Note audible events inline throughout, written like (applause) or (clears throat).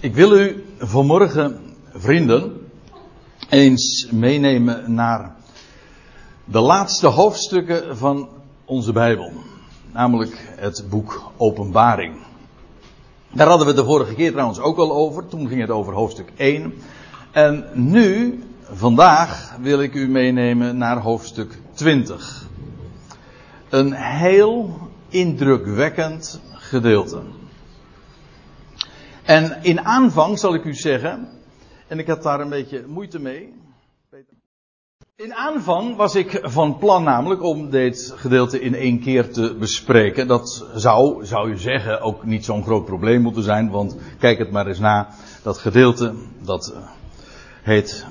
Ik wil u vanmorgen, vrienden, eens meenemen naar de laatste hoofdstukken van onze Bijbel. Namelijk het boek Openbaring. Daar hadden we de vorige keer trouwens ook al over. Toen ging het over hoofdstuk 1. En nu, vandaag, wil ik u meenemen naar hoofdstuk 20. Een heel indrukwekkend gedeelte. En in aanvang zal ik u zeggen, en ik had daar een beetje moeite mee. In aanvang was ik van plan namelijk om dit gedeelte in één keer te bespreken. Dat zou, zou je zeggen, ook niet zo'n groot probleem moeten zijn, want kijk het maar eens na. Dat gedeelte, dat eh, heet,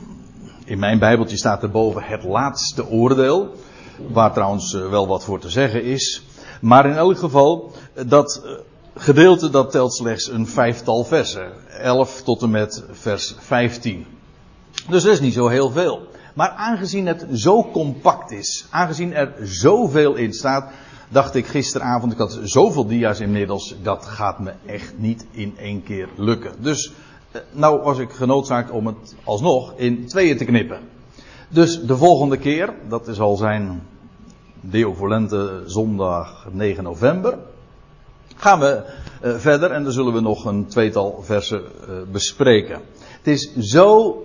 in mijn bijbeltje staat erboven het laatste oordeel. Waar trouwens eh, wel wat voor te zeggen is. Maar in elk geval, dat eh, gedeelte dat telt slechts een vijftal versen. 11 tot en met vers 15. Dus dat is niet zo heel veel. Maar aangezien het zo compact is, aangezien er zoveel in staat, dacht ik gisteravond, ik had zoveel dia's inmiddels, dat gaat me echt niet in één keer lukken. Dus eh, nou was ik genoodzaakt om het alsnog in tweeën te knippen. Dus de volgende keer, dat is al zijn Deo Volente zondag 9 november, gaan we uh, verder en dan zullen we nog een tweetal versen uh, bespreken. Het is zo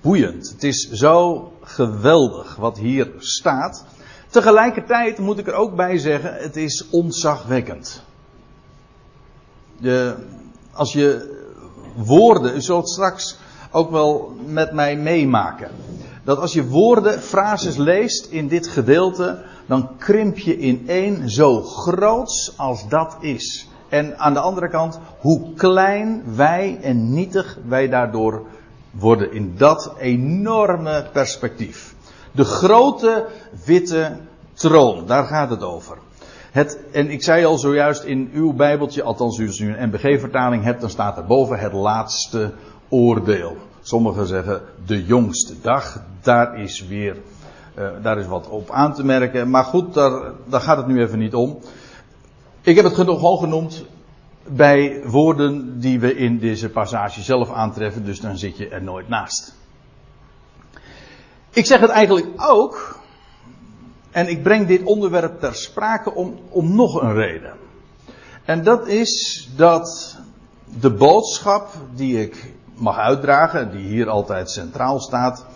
boeiend. Het is zo geweldig wat hier staat. Tegelijkertijd moet ik er ook bij zeggen, het is ontzagwekkend. Als je woorden, u zult straks ook wel met mij meemaken. Dat als je woorden, frases leest in dit gedeelte, dan krimp je in één zo groots als dat is. En aan de andere kant, hoe klein wij en nietig wij daardoor worden in dat enorme perspectief. De grote witte troon, daar gaat het over. Het, en ik zei al zojuist in uw Bijbeltje, althans als u een MBG-vertaling hebt, dan staat er boven het laatste oordeel. Sommigen zeggen de jongste dag. Daar is weer, uh, daar is wat op aan te merken. Maar goed, daar, daar gaat het nu even niet om. Ik heb het gewoon genoemd bij woorden die we in deze passage zelf aantreffen, dus dan zit je er nooit naast. Ik zeg het eigenlijk ook, en ik breng dit onderwerp ter sprake om, om nog een reden. En dat is dat de boodschap die ik mag uitdragen, die hier altijd centraal staat,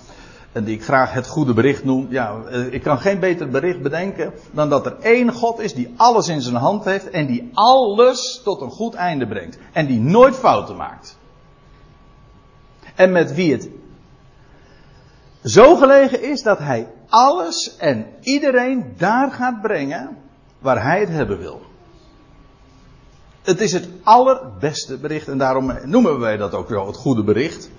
en die ik graag het goede bericht noem. Ja, ik kan geen beter bericht bedenken dan dat er één God is die alles in zijn hand heeft en die alles tot een goed einde brengt. En die nooit fouten maakt. En met wie het zo gelegen is dat hij alles en iedereen daar gaat brengen waar hij het hebben wil. Het is het allerbeste bericht en daarom noemen wij dat ook wel het goede bericht.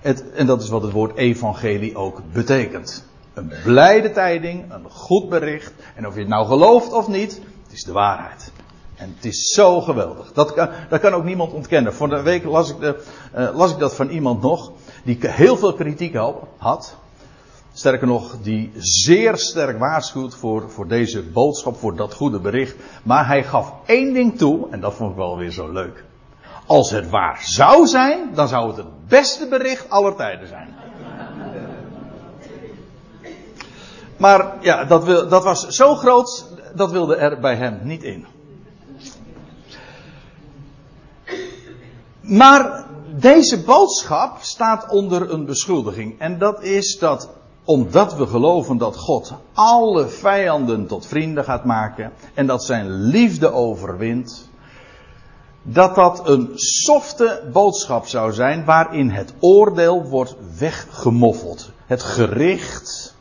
Het, en dat is wat het woord evangelie ook betekent. Een blijde tijding, een goed bericht. En of je het nou gelooft of niet, het is de waarheid. En het is zo geweldig. Dat kan, dat kan ook niemand ontkennen. Voor de week las ik, de, uh, las ik dat van iemand nog, die heel veel kritiek had. Sterker nog, die zeer sterk waarschuwt voor, voor deze boodschap, voor dat goede bericht. Maar hij gaf één ding toe, en dat vond ik wel weer zo leuk. Als het waar zou zijn, dan zou het het beste bericht aller tijden zijn. Maar ja, dat, wil, dat was zo groot, dat wilde er bij hem niet in. Maar deze boodschap staat onder een beschuldiging. En dat is dat omdat we geloven dat God alle vijanden tot vrienden gaat maken en dat zijn liefde overwint, dat dat een softe boodschap zou zijn waarin het oordeel wordt weggemoffeld. Het gericht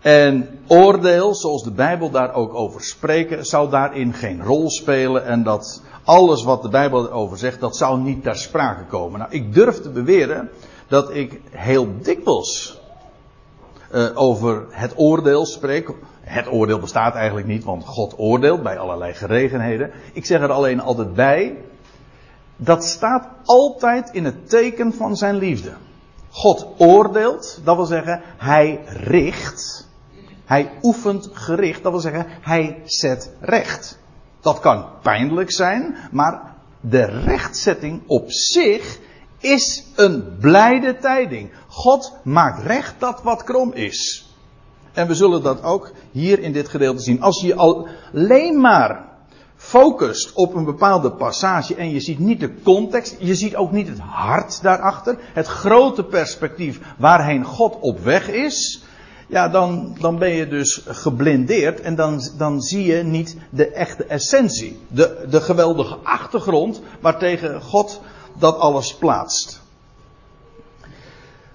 en oordeel, zoals de Bijbel daar ook over spreekt, zou daarin geen rol spelen en dat alles wat de Bijbel erover zegt, dat zou niet ter sprake komen. Nou, ik durf te beweren dat ik heel dikwijls uh, over het oordeel spreek, het oordeel bestaat eigenlijk niet, want God oordeelt bij allerlei geregenheden. Ik zeg er alleen altijd bij, dat staat altijd in het teken van zijn liefde. God oordeelt, dat wil zeggen, hij richt. Hij oefent gericht, dat wil zeggen, hij zet recht. Dat kan pijnlijk zijn, maar de rechtzetting op zich is een blijde tijding. God maakt recht dat wat krom is. En we zullen dat ook hier in dit gedeelte zien. Als je alleen maar focust op een bepaalde passage en je ziet niet de context, je ziet ook niet het hart daarachter, het grote perspectief waarheen God op weg is, ja, dan, dan ben je dus geblindeerd en dan, dan zie je niet de echte essentie, de, de geweldige achtergrond waartegen God dat alles plaatst.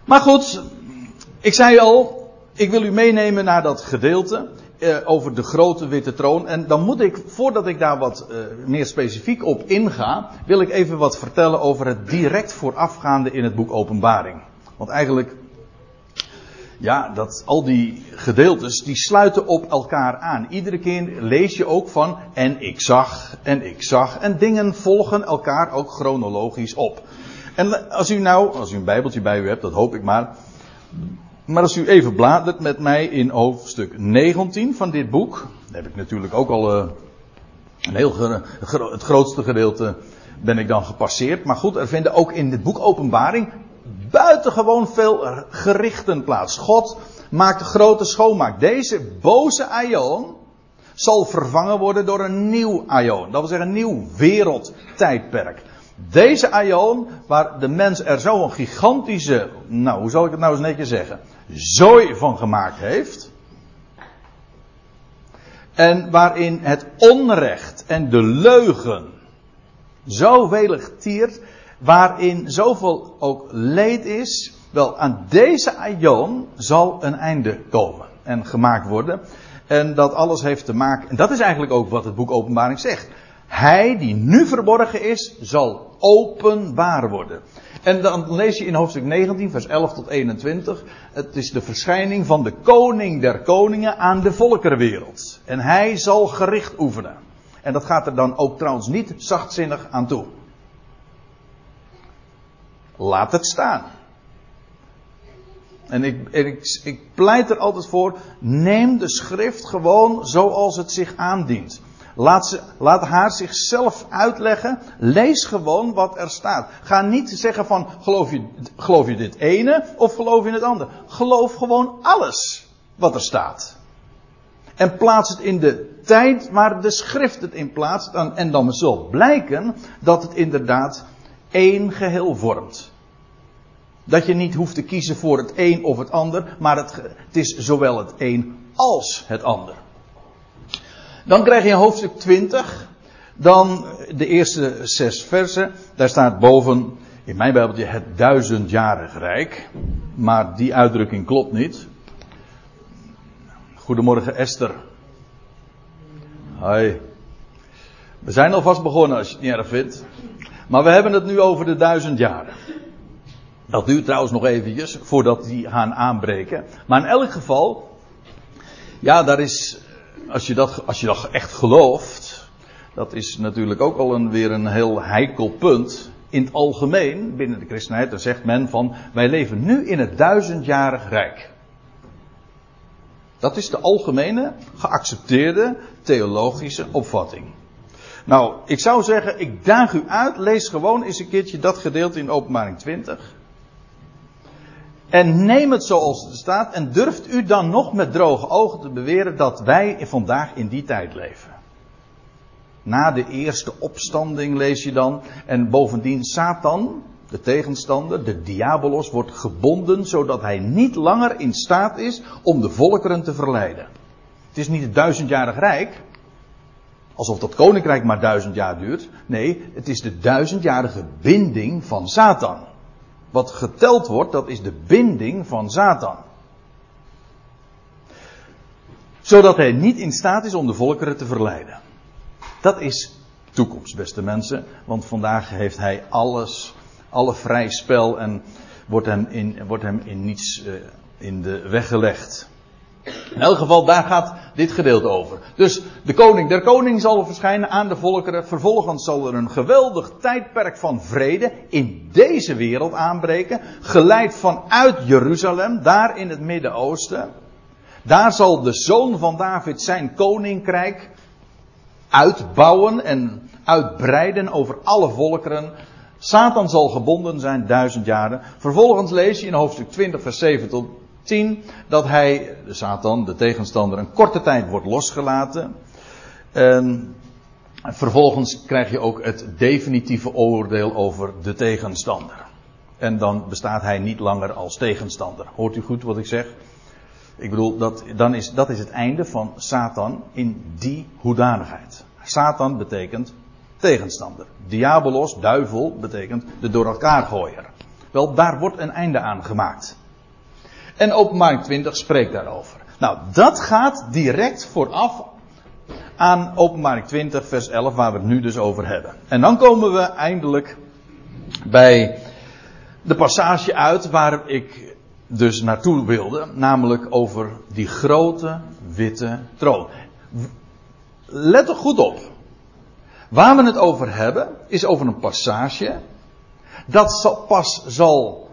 Maar goed, ik zei al, ik wil u meenemen naar dat gedeelte eh, over de grote witte troon. En dan moet ik, voordat ik daar wat eh, meer specifiek op inga, wil ik even wat vertellen over het direct voorafgaande in het boek Openbaring. Want eigenlijk, ja, dat, al die gedeeltes, die sluiten op elkaar aan. Iedere keer lees je ook van, en ik zag, en ik zag. En dingen volgen elkaar ook chronologisch op. En als u nou, als u een bijbeltje bij u hebt, dat hoop ik maar, maar als u even bladert met mij in hoofdstuk 19 van dit boek, dan heb ik natuurlijk ook al uh, een heel het grootste gedeelte ben ik dan gepasseerd. Maar goed, er vinden ook in dit boek Openbaring buitengewoon veel gerichten plaats. God maakt grote schoonmaak. Deze boze aion zal vervangen worden door een nieuw aion. Dat wil zeggen een nieuw wereldtijdperk. Deze aion, waar de mens er zo'n gigantische, nou hoe zal ik het nou eens netjes zeggen, zooi van gemaakt heeft. En waarin het onrecht en de leugen zo welig tiert, waarin zoveel ook leed is, wel aan deze aion zal een einde komen en gemaakt worden. En dat alles heeft te maken, en dat is eigenlijk ook wat het boek Openbaring zegt. Hij die nu verborgen is, zal openbaar worden. En dan lees je in hoofdstuk 19, vers 11 tot 21. Het is de verschijning van de koning der koningen aan de volkerenwereld. En hij zal gericht oefenen. En dat gaat er dan ook trouwens niet zachtzinnig aan toe. Laat het staan. En ik, ik, ik pleit er altijd voor, neem de schrift gewoon zoals het zich aandient. Laat, ze, laat haar zichzelf uitleggen. Lees gewoon wat er staat. Ga niet zeggen van geloof je, geloof je dit ene of geloof je het andere. Geloof gewoon alles wat er staat. En plaats het in de tijd waar de schrift het in plaatst. En dan zal blijken dat het inderdaad één geheel vormt. Dat je niet hoeft te kiezen voor het een of het ander, maar het, het is zowel het een als het ander. Dan krijg je hoofdstuk 20. Dan de eerste zes versen. Daar staat boven in mijn Bijbeltje het duizendjarig rijk. Maar die uitdrukking klopt niet. Goedemorgen Esther. Hoi. We zijn alvast begonnen als je het niet erg vindt. Maar we hebben het nu over de duizend jaren. Dat duurt trouwens nog eventjes voordat die gaan aanbreken. Maar in elk geval, ja, daar is als je, dat, als je dat echt gelooft, dat is natuurlijk ook al een, weer een heel heikel punt. In het algemeen, binnen de christenheid, dan zegt men van, wij leven nu in het duizendjarig rijk. Dat is de algemene, geaccepteerde theologische opvatting. Nou, ik zou zeggen, ik daag u uit, lees gewoon eens een keertje dat gedeelte in openbaring 20. En neem het zoals het staat en durft u dan nog met droge ogen te beweren dat wij vandaag in die tijd leven. Na de eerste opstanding lees je dan. En bovendien Satan, de tegenstander, de diabolos, wordt gebonden zodat hij niet langer in staat is om de volkeren te verleiden. Het is niet het duizendjarig rijk. Alsof dat koninkrijk maar duizend jaar duurt. Nee, het is de duizendjarige binding van Satan. Wat geteld wordt, dat is de binding van Satan. Zodat hij niet in staat is om de volkeren te verleiden. Dat is toekomst, beste mensen. Want vandaag heeft hij alles, alle vrij spel en wordt hem in, wordt hem in niets uh, in de weg gelegd. In elk geval, daar gaat dit gedeelte over. Dus de koning der koning zal verschijnen aan de volkeren. Vervolgens zal er een geweldig tijdperk van vrede in deze wereld aanbreken. Geleid vanuit Jeruzalem, daar in het Midden-Oosten. Daar zal de zoon van David zijn koninkrijk uitbouwen en uitbreiden over alle volkeren. Satan zal gebonden zijn duizend jaren. Vervolgens lees je in hoofdstuk 20, vers 7 tot 10 dat hij, de Satan, de tegenstander, een korte tijd wordt losgelaten. En vervolgens krijg je ook het definitieve oordeel over de tegenstander. En dan bestaat hij niet langer als tegenstander. Hoort u goed wat ik zeg? Ik bedoel, dat, dan is, dat is het einde van Satan in die hoedanigheid. Satan betekent tegenstander. Diabolos, duivel, betekent de door elkaar gooier. Wel, daar wordt een einde aan gemaakt. En openbaring 20 spreekt daarover. Nou, dat gaat direct vooraf aan openbaring 20 vers 11 waar we het nu dus over hebben. En dan komen we eindelijk bij de passage uit waar ik dus naartoe wilde, namelijk over die grote witte troon. Let er goed op. Waar we het over hebben, is over een passage. Dat pas zal.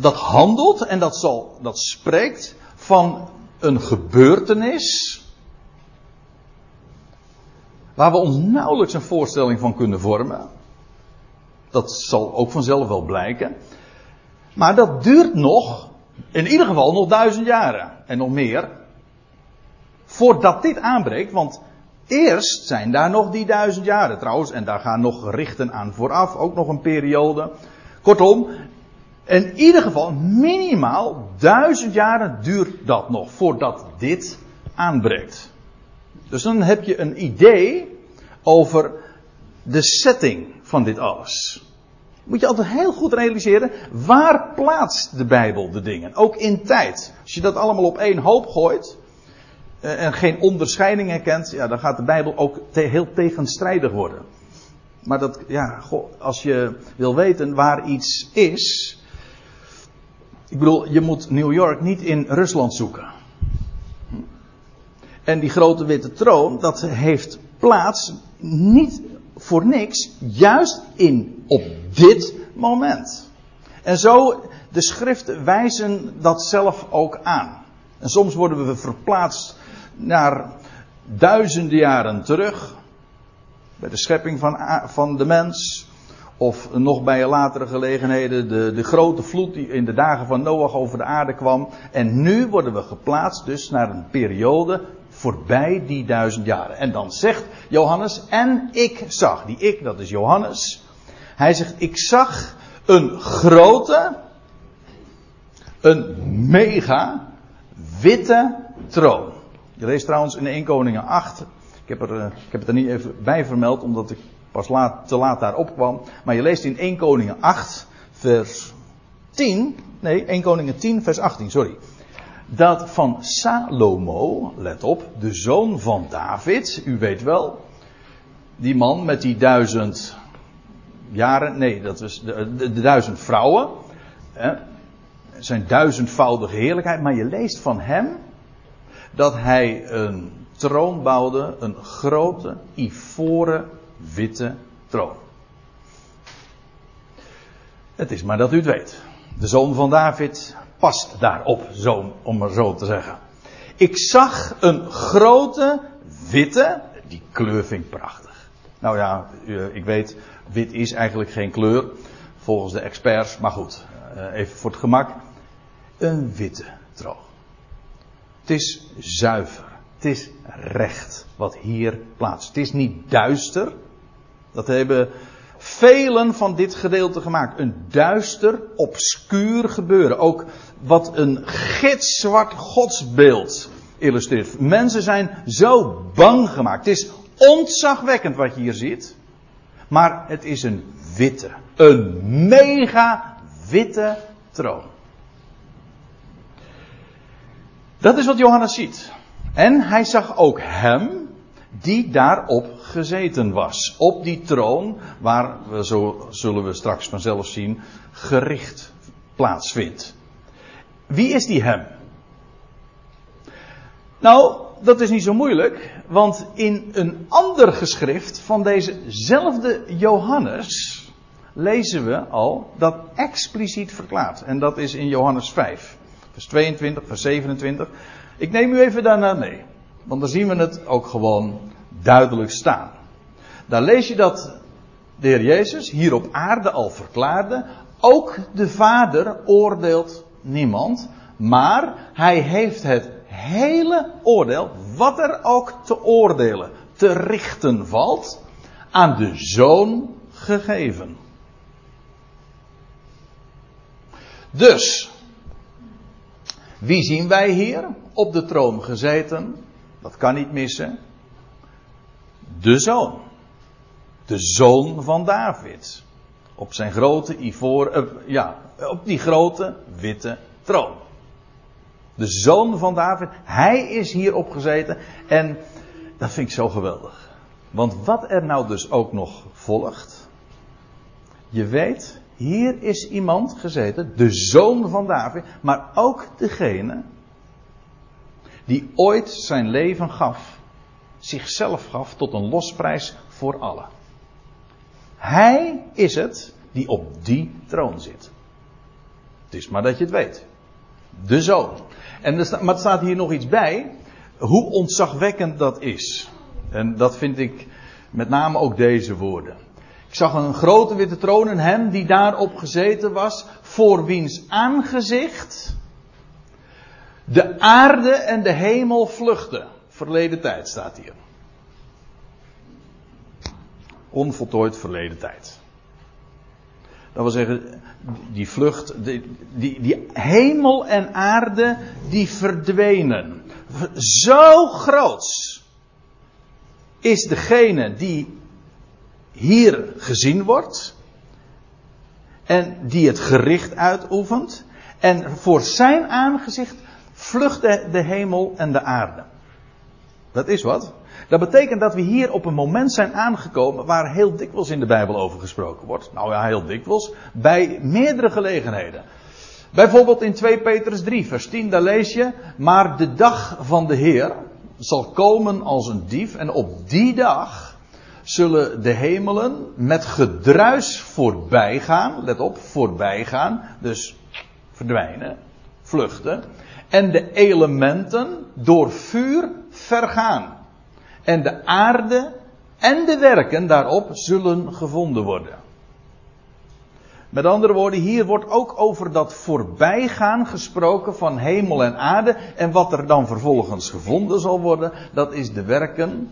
Dat handelt en dat, zal, dat spreekt van een gebeurtenis. Waar we ons nauwelijks een voorstelling van kunnen vormen. Dat zal ook vanzelf wel blijken. Maar dat duurt nog, in ieder geval nog duizend jaren. En nog meer. Voordat dit aanbreekt, want eerst zijn daar nog die duizend jaren trouwens. En daar gaan nog gerichten aan vooraf, ook nog een periode. Kortom, in ieder geval minimaal duizend jaren duurt dat nog voordat dit aanbreekt. Dus dan heb je een idee over de setting van dit alles. Moet je altijd heel goed realiseren, waar plaatst de Bijbel de dingen? Ook in tijd. Als je dat allemaal op één hoop gooit eh, en geen onderscheiding herkent, ja, dan gaat de Bijbel ook heel tegenstrijdig worden. Maar dat, ja, als je wil weten waar iets is. Ik bedoel, je moet New York niet in Rusland zoeken. En die grote witte troon, dat heeft plaats niet voor niks, juist in, op dit moment. En zo, de schriften wijzen dat zelf ook aan. En soms worden we verplaatst naar duizenden jaren terug. Bij de schepping van, van de mens. Of nog bij latere gelegenheden de, de grote vloed die in de dagen van Noach over de aarde kwam. En nu worden we geplaatst dus naar een periode voorbij die duizend jaren. En dan zegt Johannes, en ik zag, die ik, dat is Johannes. Hij zegt, ik zag een grote, een mega, witte troon. Je leest trouwens in 1 Koningen 8. Ik heb, er, eh, ik heb het er niet even bij vermeld, omdat ik pas laat, te laat daarop kwam. Maar je leest in 1 Koningen 8, vers 10. Nee, 1 Koningen 10, vers 18, sorry dat van Salomo, let op, de zoon van David, u weet wel, die man met die duizend jaren, nee, dat was de, de, de duizend vrouwen, hè, zijn duizendvoudige heerlijkheid, maar je leest van hem dat hij een troon bouwde, een grote, ivoren, witte troon. Het is maar dat u het weet. De zoon van David, past daarop, zo, om maar zo te zeggen. Ik zag een grote witte, die kleur vind ik prachtig. Nou ja, ik weet, wit is eigenlijk geen kleur, volgens de experts, maar goed, eh, even voor het gemak. Een witte troon. Het is zuiver, het is recht wat hier plaatst. Het is niet duister, dat hebben velen van dit gedeelte gemaakt. Een duister, obscuur gebeuren. Ook wat een gitzwart godsbeeld illustreert. Mensen zijn zo bang gemaakt. Het is ontzagwekkend wat je hier ziet. Maar het is een witte, een mega witte troon. Dat is wat Johannes ziet. En hij zag ook hem die daarop gezeten was. Op die troon waar, we zo zullen we straks vanzelf zien, gericht plaatsvindt. Wie is die hem? Nou, dat is niet zo moeilijk, want in een ander geschrift van dezezelfde Johannes lezen we al dat expliciet verklaard. En dat is in Johannes 5, vers 22, vers 27. Ik neem u even daarna mee, want dan zien we het ook gewoon duidelijk staan. Daar lees je dat de Heer Jezus hier op aarde al verklaarde. Ook de Vader oordeelt niemand. Maar hij heeft het hele oordeel, wat er ook te oordelen, te richten valt, aan de Zoon gegeven. Dus, wie zien wij hier op de troon gezeten? Dat kan niet missen. De zoon. De zoon van David. Op zijn grote ivoor, uh, ja, op die grote witte troon. De zoon van David. Hij is hier opgezeten. En dat vind ik zo geweldig. Want wat er nou dus ook nog volgt. Je weet, hier is iemand gezeten, de zoon van David, maar ook degene die ooit zijn leven gaf, zichzelf gaf tot een losprijs voor allen. Hij is het die op die troon zit. Het is maar dat je het weet. De zoon. En maar er staat hier nog iets bij. Hoe ontzagwekkend dat is. En dat vind ik met name ook deze woorden. Ik zag een grote witte troon en hem die daarop gezeten was, voor wiens aangezicht de aarde en de hemel vluchten. Verleden tijd staat hier. Onvoltooid verleden tijd. Dat wil zeggen, die vlucht, die, die, die hemel en aarde, die verdwenen. Zo groot is degene die hier gezien wordt. En die het gericht uitoefent. En voor zijn aangezicht vlucht de, de hemel en de aarde. Dat is wat. Dat betekent dat we hier op een moment zijn aangekomen waar heel dikwijls in de Bijbel over gesproken wordt. Nou ja, heel dikwijls. Bij meerdere gelegenheden. Bijvoorbeeld in 2 Petrus 3, vers 10, daar lees je. Maar de dag van de Heer zal komen als een dief. En op die dag zullen de hemelen met gedruis voorbij gaan. Let op, voorbij gaan. Dus verdwijnen, vluchten. En de elementen door vuur vergaan. En de aarde en de werken daarop zullen gevonden worden. Met andere woorden, hier wordt ook over dat voorbijgaan gesproken van hemel en aarde. En wat er dan vervolgens gevonden zal worden, dat is de werken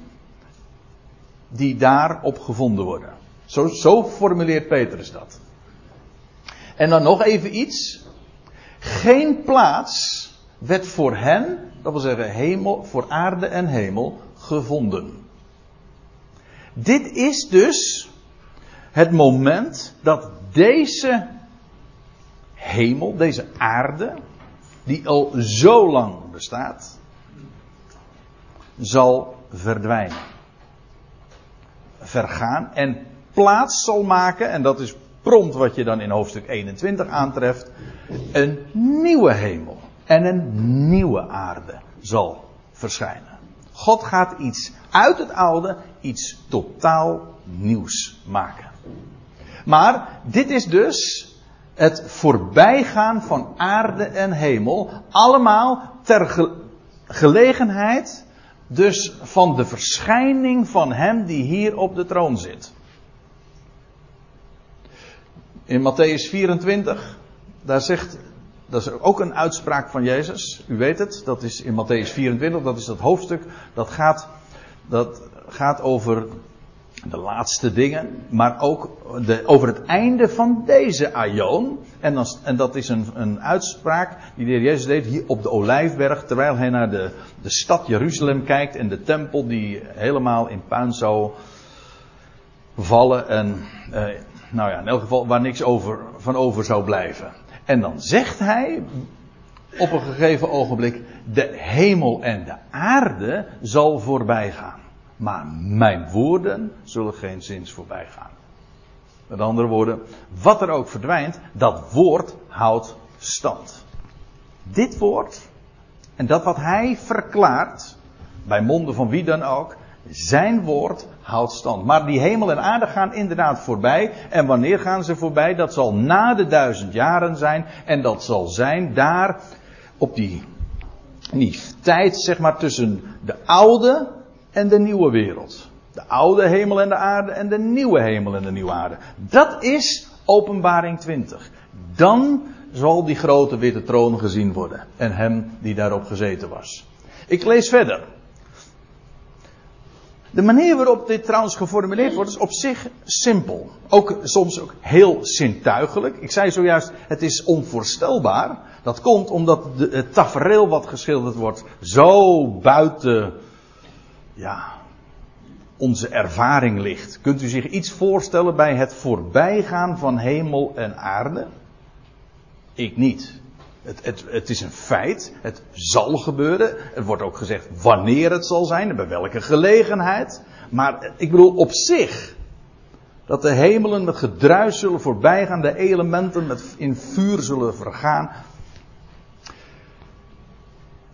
die daarop gevonden worden. Zo, zo formuleert Petrus dat. En dan nog even iets. Geen plaats werd voor hen, dat wil zeggen hemel, voor aarde en hemel, gevonden. Dit is dus het moment dat deze hemel, deze aarde, die al zo lang bestaat, zal verdwijnen. Vergaan en plaats zal maken, en dat is prompt wat je dan in hoofdstuk 21 aantreft, een nieuwe hemel en een nieuwe aarde zal verschijnen. God gaat iets uit het oude, iets totaal nieuws maken. Maar dit is dus het voorbijgaan van aarde en hemel, allemaal ter gelegenheid dus van de verschijning van Hem die hier op de troon zit. In Matthäus 24, daar zegt dat is ook een uitspraak van Jezus. U weet het, dat is in Matthäus 24, dat is dat hoofdstuk. Dat gaat, dat gaat over de laatste dingen, maar ook de, over het einde van deze aion. En, en dat is een, een uitspraak die de heer Jezus deed hier op de Olijfberg, terwijl hij naar de, de stad Jeruzalem kijkt en de tempel die helemaal in puin zou vallen. En eh, nou ja, in elk geval waar niks over, van over zou blijven. En dan zegt hij op een gegeven ogenblik: de hemel en de aarde zal voorbij gaan. Maar mijn woorden zullen geen zins voorbij gaan. Met andere woorden, wat er ook verdwijnt, dat woord houdt stand. Dit woord en dat wat hij verklaart, bij monden van wie dan ook, zijn woord houdt stand. Maar die hemel en aarde gaan inderdaad voorbij. En wanneer gaan ze voorbij? Dat zal na de duizend jaren zijn. En dat zal zijn daar op die, die tijd, zeg maar, tussen de oude en de nieuwe wereld. De oude hemel en de aarde en de nieuwe hemel en de nieuwe aarde. Dat is openbaring 20. Dan zal die grote witte troon gezien worden. En hem die daarop gezeten was. Ik lees verder. De manier waarop dit trouwens geformuleerd wordt is op zich simpel. Ook soms ook heel zintuigelijk. Ik zei zojuist, het is onvoorstelbaar. Dat komt omdat de, het tafereel wat geschilderd wordt zo buiten ja, onze ervaring ligt. Kunt u zich iets voorstellen bij het voorbijgaan van hemel en aarde? Ik niet. Het, het, het, is een feit. Het zal gebeuren. Er wordt ook gezegd wanneer het zal zijn bij welke gelegenheid. Maar ik bedoel op zich. Dat de hemelen met gedruis zullen voorbijgaan, de elementen met in vuur zullen vergaan.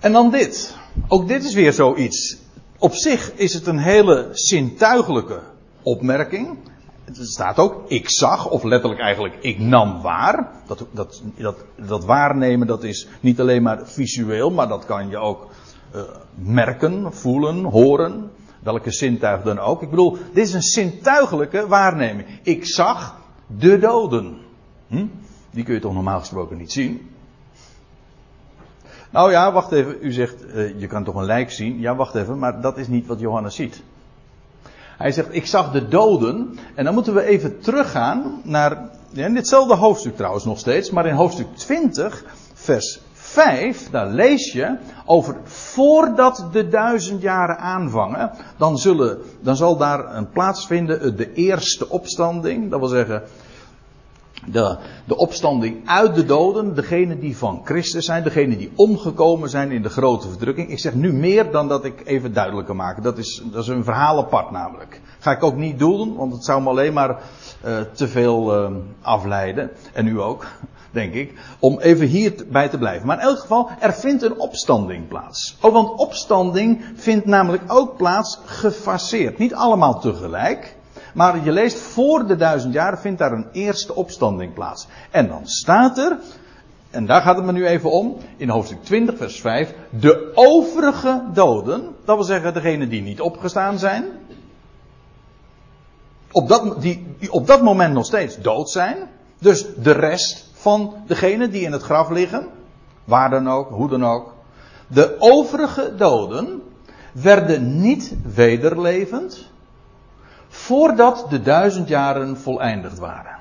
En dan dit. Ook dit is weer zoiets. Op zich is het een hele zintuigelijke opmerking. Het staat ook, ik zag, of letterlijk eigenlijk, ik nam waar. Dat, dat, dat, dat waarnemen, dat is niet alleen maar visueel, maar dat kan je ook uh, merken, voelen, horen. Welke zintuig dan ook. Ik bedoel, dit is een zintuigelijke waarneming. Ik zag de doden. Hm? Die kun je toch normaal gesproken niet zien. Nou ja, wacht even. U zegt, uh, je kan toch een lijk zien? Ja, wacht even, maar dat is niet wat Johannes ziet. Hij zegt, ik zag de doden. En dan moeten we even teruggaan naar, in ditzelfde hoofdstuk trouwens nog steeds, maar in hoofdstuk 20, vers 5, daar lees je over voordat de duizend jaren aanvangen, dan, zullen, dan zal daar een plaatsvinden de eerste opstanding. Dat wil zeggen, de, de opstanding uit de doden, degene die van Christus zijn, degene die omgekomen zijn in de grote verdrukking. Ik zeg nu meer dan dat ik even duidelijker maak. Dat is, dat is een verhaal apart namelijk. Ga ik ook niet doen, want het zou me alleen maar uh, te veel uh, afleiden. En u ook, denk ik. Om even hierbij te blijven. Maar in elk geval, er vindt een opstanding plaats. Oh, want opstanding vindt namelijk ook plaats gefaseerd. Niet allemaal tegelijk. Maar je leest voor de duizend jaar vindt daar een eerste opstanding plaats. En dan staat er, en daar gaat het me nu even om, in hoofdstuk 20, vers 5, de overige doden, dat wil zeggen degenen die niet opgestaan zijn, die, die op dat moment nog steeds dood zijn, dus de rest van degenen die in het graf liggen, waar dan ook, hoe dan ook, de overige doden werden niet wederlevend, Voordat de duizend jaren voleindigd waren.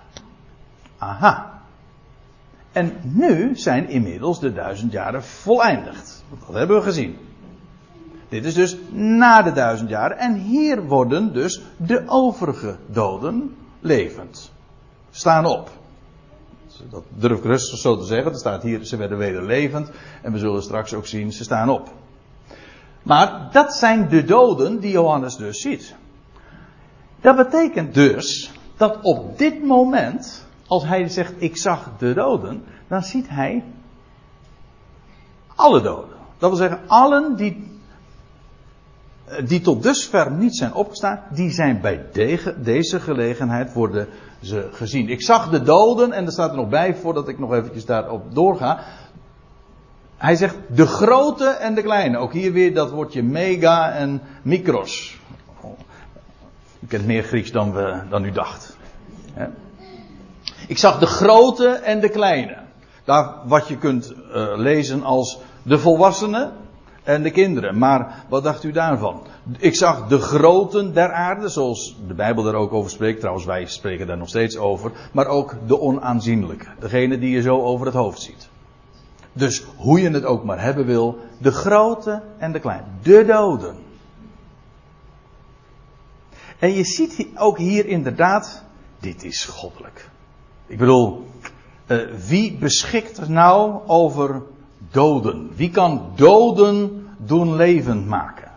Aha. En nu zijn inmiddels de duizend jaren voleindigd. Dat hebben we gezien. Dit is dus na de duizend jaren. En hier worden dus de overige doden levend. Staan op. Dat durf ik rustig zo te zeggen. Er staat hier, ze werden weder levend. En we zullen straks ook zien, ze staan op. Maar dat zijn de doden die Johannes dus ziet. Dat betekent dus dat op dit moment, als hij zegt ik zag de doden, dan ziet hij alle doden. Dat wil zeggen, allen die, die tot dusver niet zijn opgestaan, die zijn bij deze gelegenheid worden ze gezien. Ik zag de doden, en er staat er nog bij, voordat ik nog eventjes daarop doorga. Hij zegt de grote en de kleine. Ook hier weer dat woordje mega en micros. U kent meer Grieks dan, we, dan u dacht. Ik zag de grote en de kleine. Daar wat je kunt uh, lezen als de volwassenen en de kinderen. Maar wat dacht u daarvan? Ik zag de groten der aarde, zoals de Bijbel daar ook over spreekt. Trouwens, wij spreken daar nog steeds over. Maar ook de onaanzienlijke. Degene die je zo over het hoofd ziet. Dus hoe je het ook maar hebben wil. De grote en de kleine. De doden. En je ziet ook hier inderdaad, dit is goddelijk. Ik bedoel, uh, wie beschikt nou over doden? Wie kan doden doen levend maken?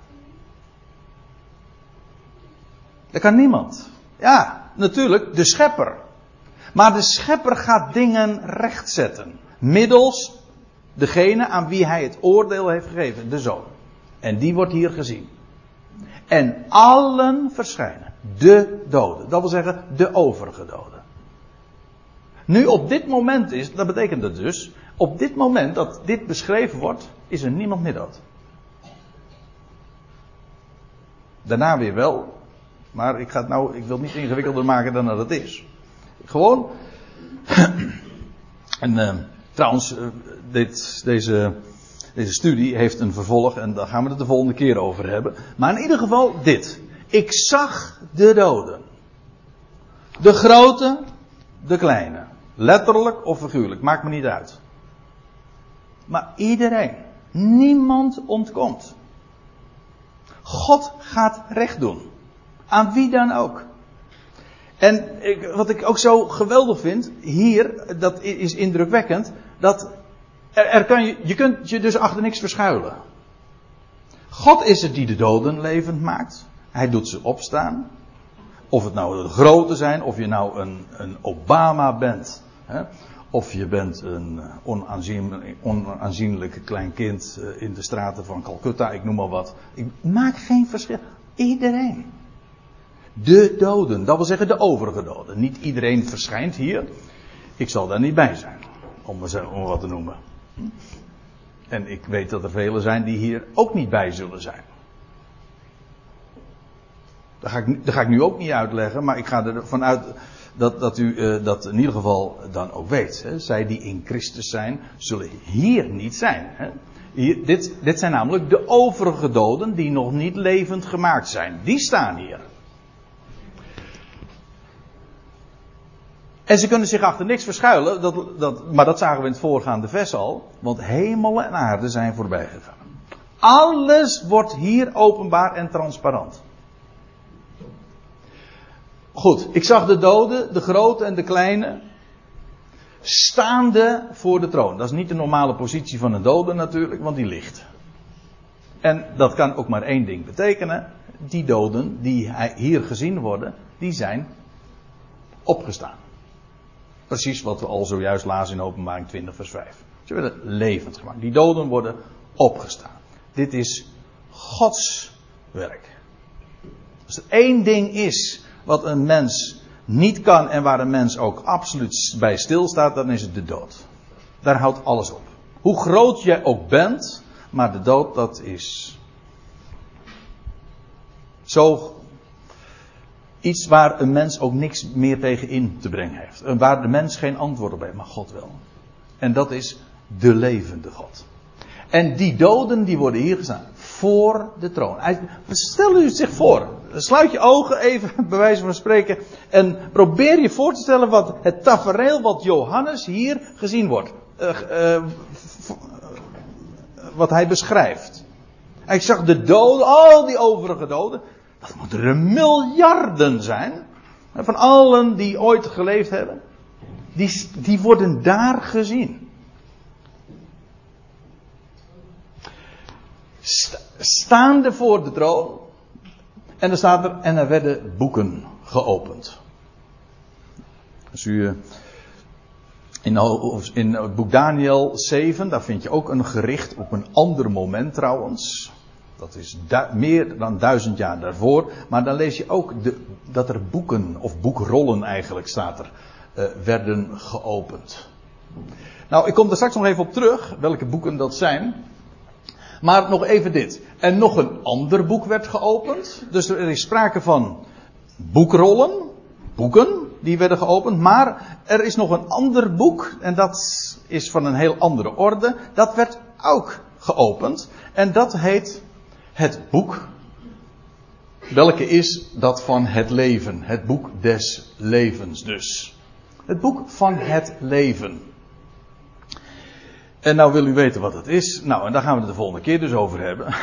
Dat kan niemand. Ja, natuurlijk, de schepper. Maar de schepper gaat dingen rechtzetten. Middels degene aan wie hij het oordeel heeft gegeven, de zoon. En die wordt hier gezien. En allen verschijnen. De doden. Dat wil zeggen, de overige doden. Nu op dit moment is, dat betekent het dus, op dit moment dat dit beschreven wordt, is er niemand meer dood. Daarna weer wel. Maar ik, ga het nou, ik wil het niet ingewikkelder maken dan dat het is. Gewoon. (clears throat) en uh, trouwens, uh, dit, deze, deze studie heeft een vervolg en daar gaan we het de volgende keer over hebben. Maar in ieder geval dit. Ik zag de doden. De grote, de kleine. Letterlijk of figuurlijk, maakt me niet uit. Maar iedereen. Niemand ontkomt. God gaat recht doen. Aan wie dan ook. En ik, wat ik ook zo geweldig vind, hier, dat is indrukwekkend, dat er, kan je, kunt je dus achter niks verschuilen. God is het die de doden levend maakt. Hij doet ze opstaan. Of het nou de grote zijn, of je nou een, een Obama bent. Hè? Of je bent een onaanzienlijk, onaanzienlijk klein kind eh, in de straten van Calcutta, ik noem maar wat. Ik maak geen verschil. Iedereen. De doden, dat wil zeggen de overige doden. Niet iedereen verschijnt hier. Ik zal daar niet bij zijn, om, om wat te noemen. En ik weet dat er velen zijn die hier ook niet bij zullen zijn. Dat ga ik, dat ga ik nu ook niet uitleggen, maar ik ga ervan uit dat, dat u uh, dat in ieder geval dan ook weet. Hè. Zij die in Christus zijn, zullen hier niet zijn. Hè. Dit, dit zijn namelijk de overige doden die nog niet levend gemaakt zijn. Die staan hier. En ze kunnen zich achter niks verschuilen, dat, dat, maar dat zagen we in het voorgaande vers al. Want hemel en aarde zijn voorbij gegaan. Alles wordt hier openbaar en transparant. Goed, ik zag de doden, de grote en de kleine, staande voor de troon. Dat is niet de normale positie van een dode natuurlijk, want die ligt. En dat kan ook maar één ding betekenen. Die doden die hier gezien worden, die zijn opgestaan. Precies wat we al zojuist lazen in openbaring 20 vers 5. Ze werden levend gemaakt. Die doden worden opgestaan. Dit is Gods werk. Als er één ding is wat een mens niet kan en waar een mens ook absoluut bij stilstaat, dan is het de dood. Daar houdt alles op. Hoe groot jij ook bent, maar de dood dat is zo iets waar een mens ook niks meer tegen in te brengen heeft. Waar de mens geen antwoord op heeft, maar God wel. En dat is de levende God. En die doden die worden hier gestaan voor de troon. Stel u zich voor, sluit je ogen even, (laughs) bij wijze van spreken, en probeer je voor te stellen wat het tafereel wat Johannes hier gezien wordt. Uh, uh, wat hij beschrijft. Hij zag de doden, al die overige doden. Dat moeten er miljarden zijn. Van allen die ooit geleefd hebben. Die, die worden daar gezien. Staande voor de troon. En er staat er, en er werden boeken geopend. Als u eh, in, in het boek Daniel 7, daar vind je ook een gericht op een ander moment trouwens. Dat is meer dan duizend jaar daarvoor. Maar dan lees je ook de, dat er boeken, of boekrollen eigenlijk staat er, uh, werden geopend. Nou, ik kom er straks nog even op terug, welke boeken dat zijn. Maar nog even dit. En nog een ander boek werd geopend. Dus er is sprake van boekrollen, boeken, die werden geopend. Maar er is nog een ander boek, en dat is van een heel andere orde. Dat werd ook geopend. En dat heet het boek. Welke is dat van het leven? Het boek des levens dus. Het boek van het leven. En nou wil u weten wat dat is. Nou, en daar gaan we het de volgende keer dus over hebben.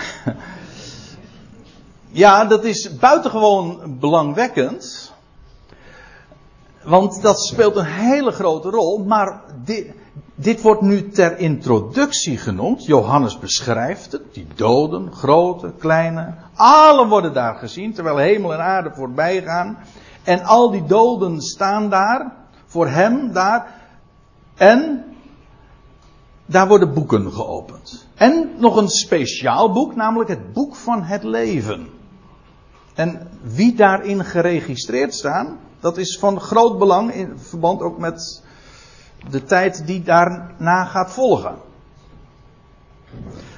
(laughs) ja, dat is buitengewoon belangwekkend. Want dat speelt een hele grote rol. Maar dit, dit wordt nu ter introductie genoemd. Johannes beschrijft het. Die doden, grote, kleine. Alle worden daar gezien. Terwijl hemel en aarde voorbij gaan. En al die doden staan daar. Voor hem daar. En daar worden boeken geopend. En nog een speciaal boek, namelijk het boek van het leven. En wie daarin geregistreerd staan, dat is van groot belang in verband ook met de tijd die daarna gaat volgen.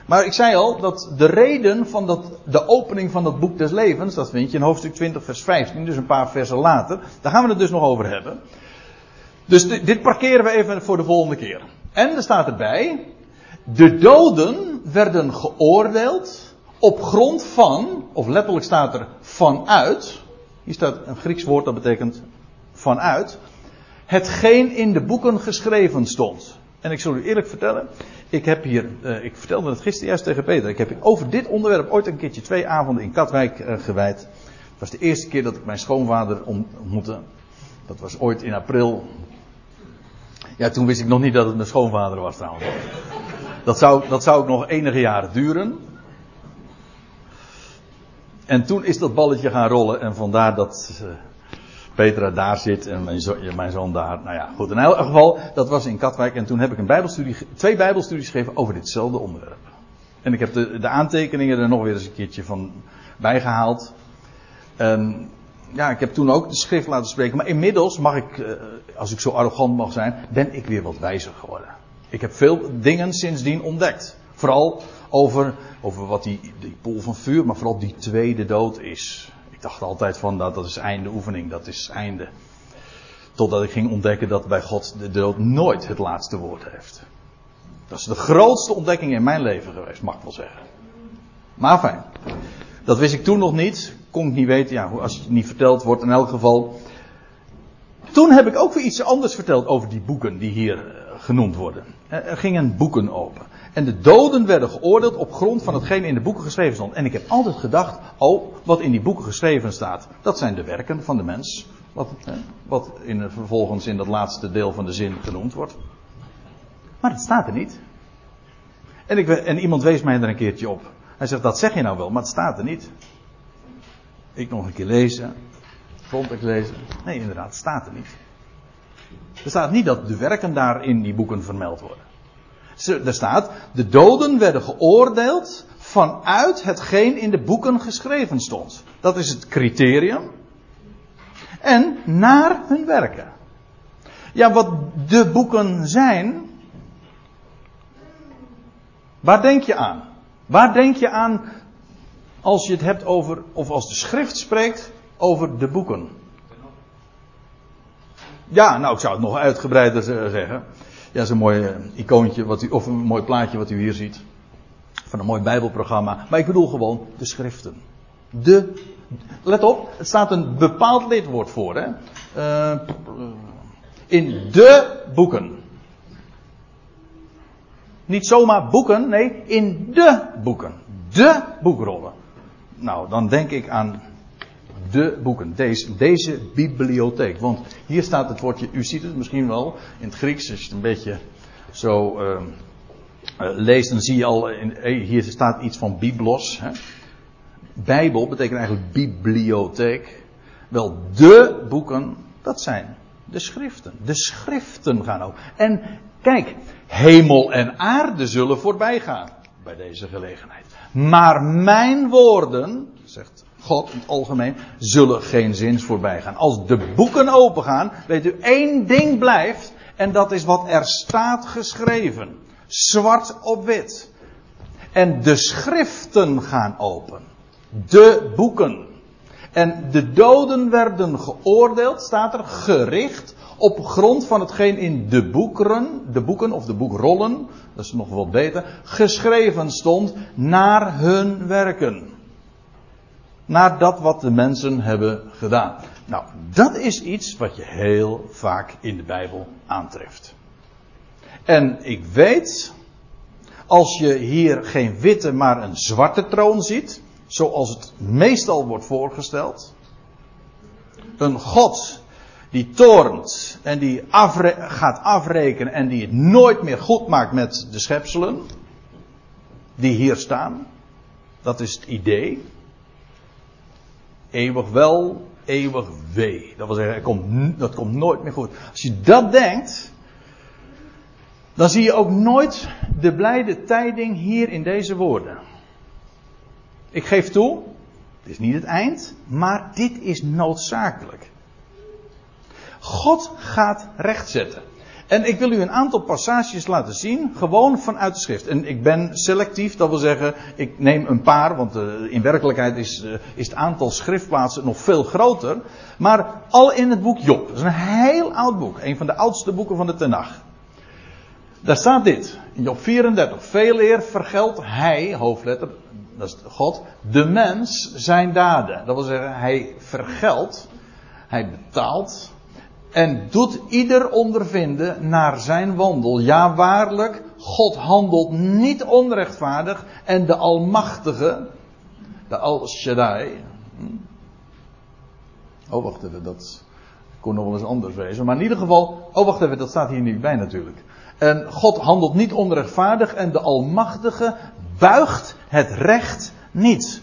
Maar ik zei al dat de reden van dat, de opening van dat boek des levens, dat vind je in hoofdstuk 20, vers 15, dus een paar versen later. Daar gaan we het dus nog over hebben. Dus dit parkeren we even voor de volgende keer. En er staat erbij, de doden werden geoordeeld op grond van, of letterlijk staat er vanuit, hier staat een Grieks woord dat betekent vanuit, hetgeen in de boeken geschreven stond. En ik zal u eerlijk vertellen, ik heb hier, uh, ik vertelde het gisteren juist tegen Peter, ik heb over dit onderwerp ooit een keertje twee avonden in Katwijk uh, gewijd. Het was de eerste keer dat ik mijn schoonvader ontmoette. Dat was ooit in april. Ja, toen wist ik nog niet dat het mijn schoonvader was trouwens. Dat zou, dat zou nog enige jaren duren. En toen is dat balletje gaan rollen en vandaar dat uh, Petra daar zit en mijn, zo, mijn, zoon daar. Nou ja, goed. In elk geval, dat was in Katwijk en toen heb ik een bijbelstudie, twee bijbelstudies gegeven over ditzelfde onderwerp. En ik heb de, de aantekeningen er nog weer eens een keertje van bijgehaald. En ja, ik heb toen ook de schrift laten spreken. Maar inmiddels mag ik, uh, als ik zo arrogant mag zijn, ben ik weer wat wijzer geworden. Ik heb veel dingen sindsdien ontdekt. Vooral over, over wat die, die pool van vuur, maar vooral die tweede dood is. Ik dacht altijd van dat, dat is einde oefening, dat is einde. Totdat ik ging ontdekken dat bij God de dood nooit het laatste woord heeft. Dat is de grootste ontdekking in mijn leven geweest, mag ik wel zeggen. Maar fijn. Dat wist ik toen nog niet. Kon ik niet weten. Ja, als het niet verteld wordt in elk geval. Toen heb ik ook weer iets anders verteld over die boeken die hier genoemd worden. Er gingen boeken open. En de doden werden geoordeeld op grond van hetgeen in de boeken geschreven stond. En ik heb altijd gedacht, oh, wat in die boeken geschreven staat, dat zijn de werken van de mens. Wat, wat in, vervolgens in dat laatste deel van de zin genoemd wordt. Maar dat staat er niet. En, ik, en iemand wees mij er een keertje op. Hij zegt, dat zeg je nou wel, maar het staat er niet. Ik nog een keer lezen. Grondtekst lezen. Nee, inderdaad, het staat er niet. Er staat niet dat de werken daar in die boeken vermeld worden. Er staat, de doden werden geoordeeld vanuit hetgeen in de boeken geschreven stond. Dat is het criterium. En naar hun werken. Ja, wat de boeken zijn. Waar denk je aan? Waar denk je aan als je het hebt over, of als de schrift spreekt over de boeken? Ja, nou, ik zou het nog uitgebreider zeggen. Ja, is een mooi eh, icoontje, wat u, of een mooi plaatje wat u hier ziet. Van een mooi Bijbelprogramma. Maar ik bedoel gewoon de schriften. De, let op, het staat een bepaald lidwoord voor, hè. Uh, in de boeken. Niet zomaar boeken, nee, in de boeken. De boekrollen. Nou, dan denk ik aan de boeken. Deze, deze bibliotheek. Want hier staat het woordje, u ziet het misschien wel in het Grieks, je het een beetje zo uh, leest, dan zie je al, eh, hier staat iets van biblos. Hè. Bijbel betekent eigenlijk bibliotheek. Wel, de boeken, dat zijn de schriften. De schriften gaan ook. En kijk, hemel en aarde zullen voorbij gaan bij deze gelegenheid. Maar mijn woorden, zegt God in het algemeen, zullen geen zins voorbij gaan. Als de boeken opengaan, weet u, één ding blijft. En dat is wat er staat geschreven. Zwart op wit. En de schriften gaan open. De boeken. En de doden werden geoordeeld, staat er, gericht op grond van hetgeen in de boeken, de boeken of de boekrollen, dat is nog wat beter, geschreven stond naar hun werken naar dat wat de mensen hebben gedaan. Nou, dat is iets wat je heel vaak in de Bijbel aantreft. En ik weet, als je hier geen witte, maar een zwarte troon ziet, zoals het meestal wordt voorgesteld, een God die toornt en die gaat afrekenen en die het nooit meer goed maakt met de schepselen, die hier staan, dat is het idee. Eeuwig wel, eeuwig wee. Dat wil zeggen, komt, dat komt nooit meer goed. Als je dat denkt, dan zie je ook nooit de blijde tijding hier in deze woorden. Ik geef toe, het is niet het eind, maar dit is noodzakelijk. God gaat rechtzetten. En ik wil u een aantal passages laten zien, gewoon vanuit de schrift. En ik ben selectief, dat wil zeggen, ik neem een paar, want uh, in werkelijkheid is, uh, is het aantal schriftplaatsen nog veel groter. Maar al in het boek Job. Dat is een heel oud boek, een van de oudste boeken van de Tenach. Daar staat dit, in Job 34. Veel eer vergeldt hij, hoofdletter, dat is God, de mens zijn daden. Dat wil zeggen, hij vergeldt, hij betaalt en doet ieder ondervinden naar zijn wandel. Ja, waarlijk, God handelt niet onrechtvaardig en de Almachtige, de Al-Shaddai. Hm? Oh, wacht even, dat kon nog wel eens anders wezen. Maar in ieder geval, oh, wacht even, dat staat hier niet bij natuurlijk. En God handelt niet onrechtvaardig en de Almachtige buigt het recht niet.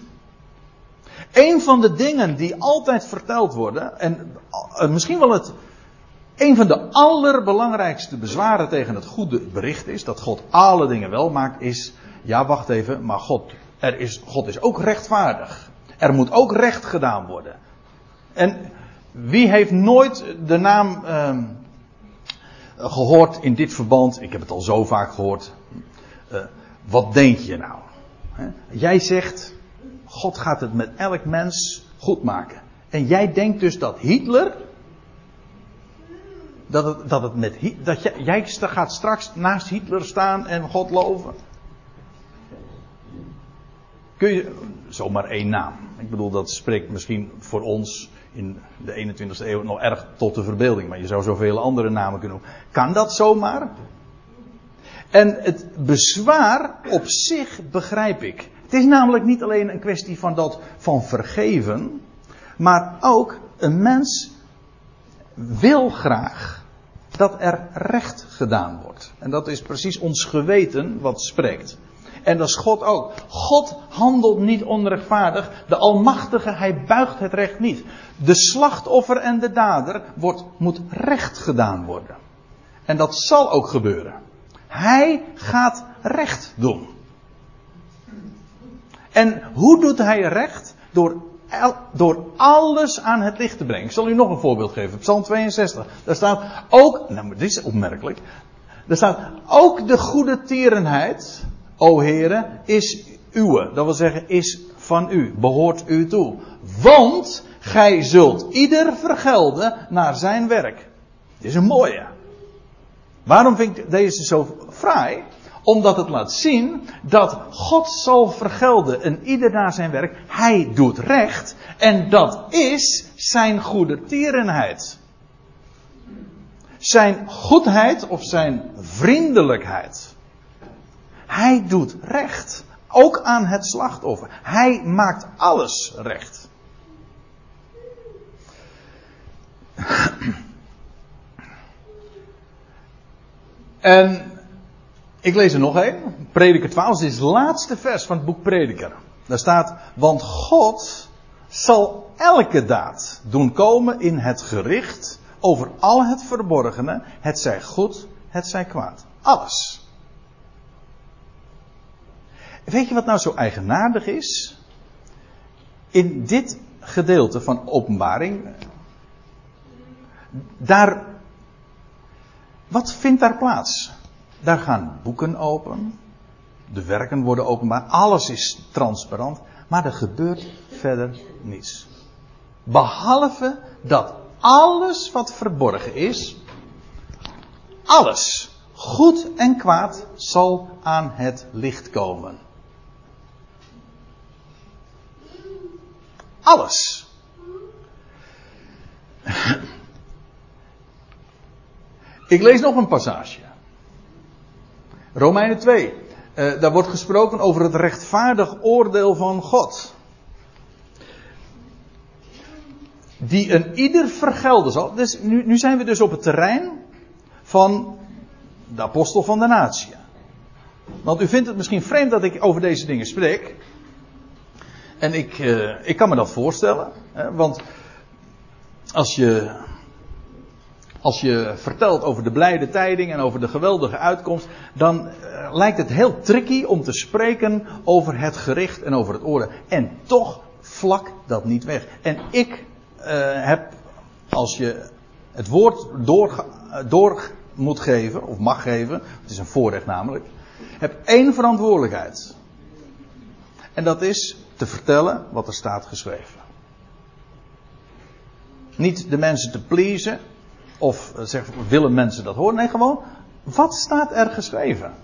Een van de dingen die altijd verteld worden, en misschien wel het, een van de allerbelangrijkste bezwaren tegen het goede bericht is, dat God alle dingen wel maakt, is, ja wacht even, maar God, er is, God is ook rechtvaardig. Er moet ook recht gedaan worden. En wie heeft nooit de naam uh, gehoord in dit verband, ik heb het al zo vaak gehoord, uh, wat denk je nou? Jij zegt, God gaat het met elk mens goed maken. En jij denkt dus dat Hitler, dat het, dat het met dat jij, gaat straks naast Hitler staan en God loven. Kun je, zomaar één naam. Ik bedoel, dat spreekt misschien voor ons in de 21ste eeuw nog erg tot de verbeelding. Maar je zou zoveel andere namen kunnen noemen. Kan dat zomaar? En het bezwaar op zich begrijp ik. Het is namelijk niet alleen een kwestie van dat van vergeven, maar ook een mens wil graag dat er recht gedaan wordt. En dat is precies ons geweten wat spreekt. En dat is God ook. God handelt niet onrechtvaardig. De Almachtige, hij buigt het recht niet. De slachtoffer en de dader wordt, moet recht gedaan worden. En dat zal ook gebeuren. Hij gaat recht doen. En hoe doet hij recht? Door, door alles aan het licht te brengen. Ik zal u nog een voorbeeld geven. Psalm 62. Daar staat ook, nou dit is opmerkelijk. Daar staat ook de goede tierenheid, o heren, is uwe. Dat wil zeggen, is van u, behoort u toe. Want gij zult ieder vergelden naar zijn werk. Dit is een mooie. Waarom vind ik deze zo fraai? Omdat het laat zien dat God zal vergelden en ieder naar zijn werk. Hij doet recht en dat is zijn goede tierenheid. Zijn goedheid of zijn vriendelijkheid. Hij doet recht. Ook aan het slachtoffer. Hij maakt alles recht. En ik lees er nog een. Prediker 12 dit is het laatste vers van het boek Prediker. Daar staat, want God zal elke daad doen komen in het gericht over al het verborgene, het zij goed, het zij kwaad. Alles. Weet je wat nou zo eigenaardig is? In dit gedeelte van openbaring, daar wat vindt daar plaats? Daar gaan boeken open. De werken worden openbaar. Alles is transparant. Maar er gebeurt verder niets. Behalve dat alles wat verborgen is. Alles. Goed en kwaad zal aan het licht komen. Alles. Ik lees nog een passage. Romeinen 2. Uh, daar wordt gesproken over het rechtvaardig oordeel van God. Die een ieder vergelden zal. Dus nu, zijn we dus op het terrein van de apostel van de natie. Want u vindt het misschien vreemd dat ik over deze dingen spreek. En ik, uh, ik kan me dat voorstellen. Hè, want als je als je vertelt over de blijde tijding en over de geweldige uitkomst, dan uh, lijkt het heel tricky om te spreken over het gericht en over het oordeel. En toch vlak dat niet weg. En ik uh, heb, als je het woord door, door moet geven, of mag geven, het is een voorrecht namelijk, heb één verantwoordelijkheid. En dat is te vertellen wat er staat geschreven. Niet de mensen te pleasen, of eh, zeg, willen mensen dat horen. Nee, gewoon, wat staat er geschreven?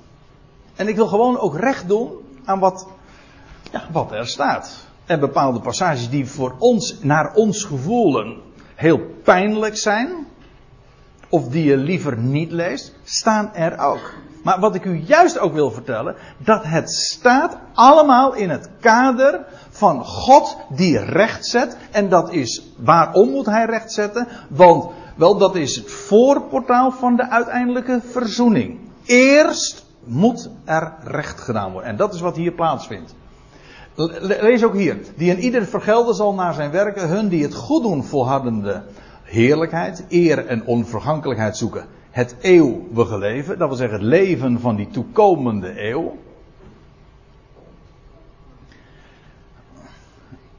En ik wil gewoon ook recht doen aan wat, ja, wat er staat. En bepaalde passages die voor ons, naar ons gevoelen, heel pijnlijk zijn, of die je liever niet leest, staan er ook. Maar wat ik u juist ook wil vertellen, dat het staat allemaal in het kader van God die recht zet. En dat is, waarom moet hij recht zetten? Want, wel, dat is het voorportaal van de uiteindelijke verzoening. Eerst moet er recht gedaan worden. En dat is wat hier plaatsvindt. Lees ook hier. Die in ieder vergelden zal naar zijn werken. Hun die het goed doen volhardende heerlijkheid, eer en onvergankelijkheid zoeken. Het eeuwige leven. Dat wil zeggen het leven van die toekomende eeuw.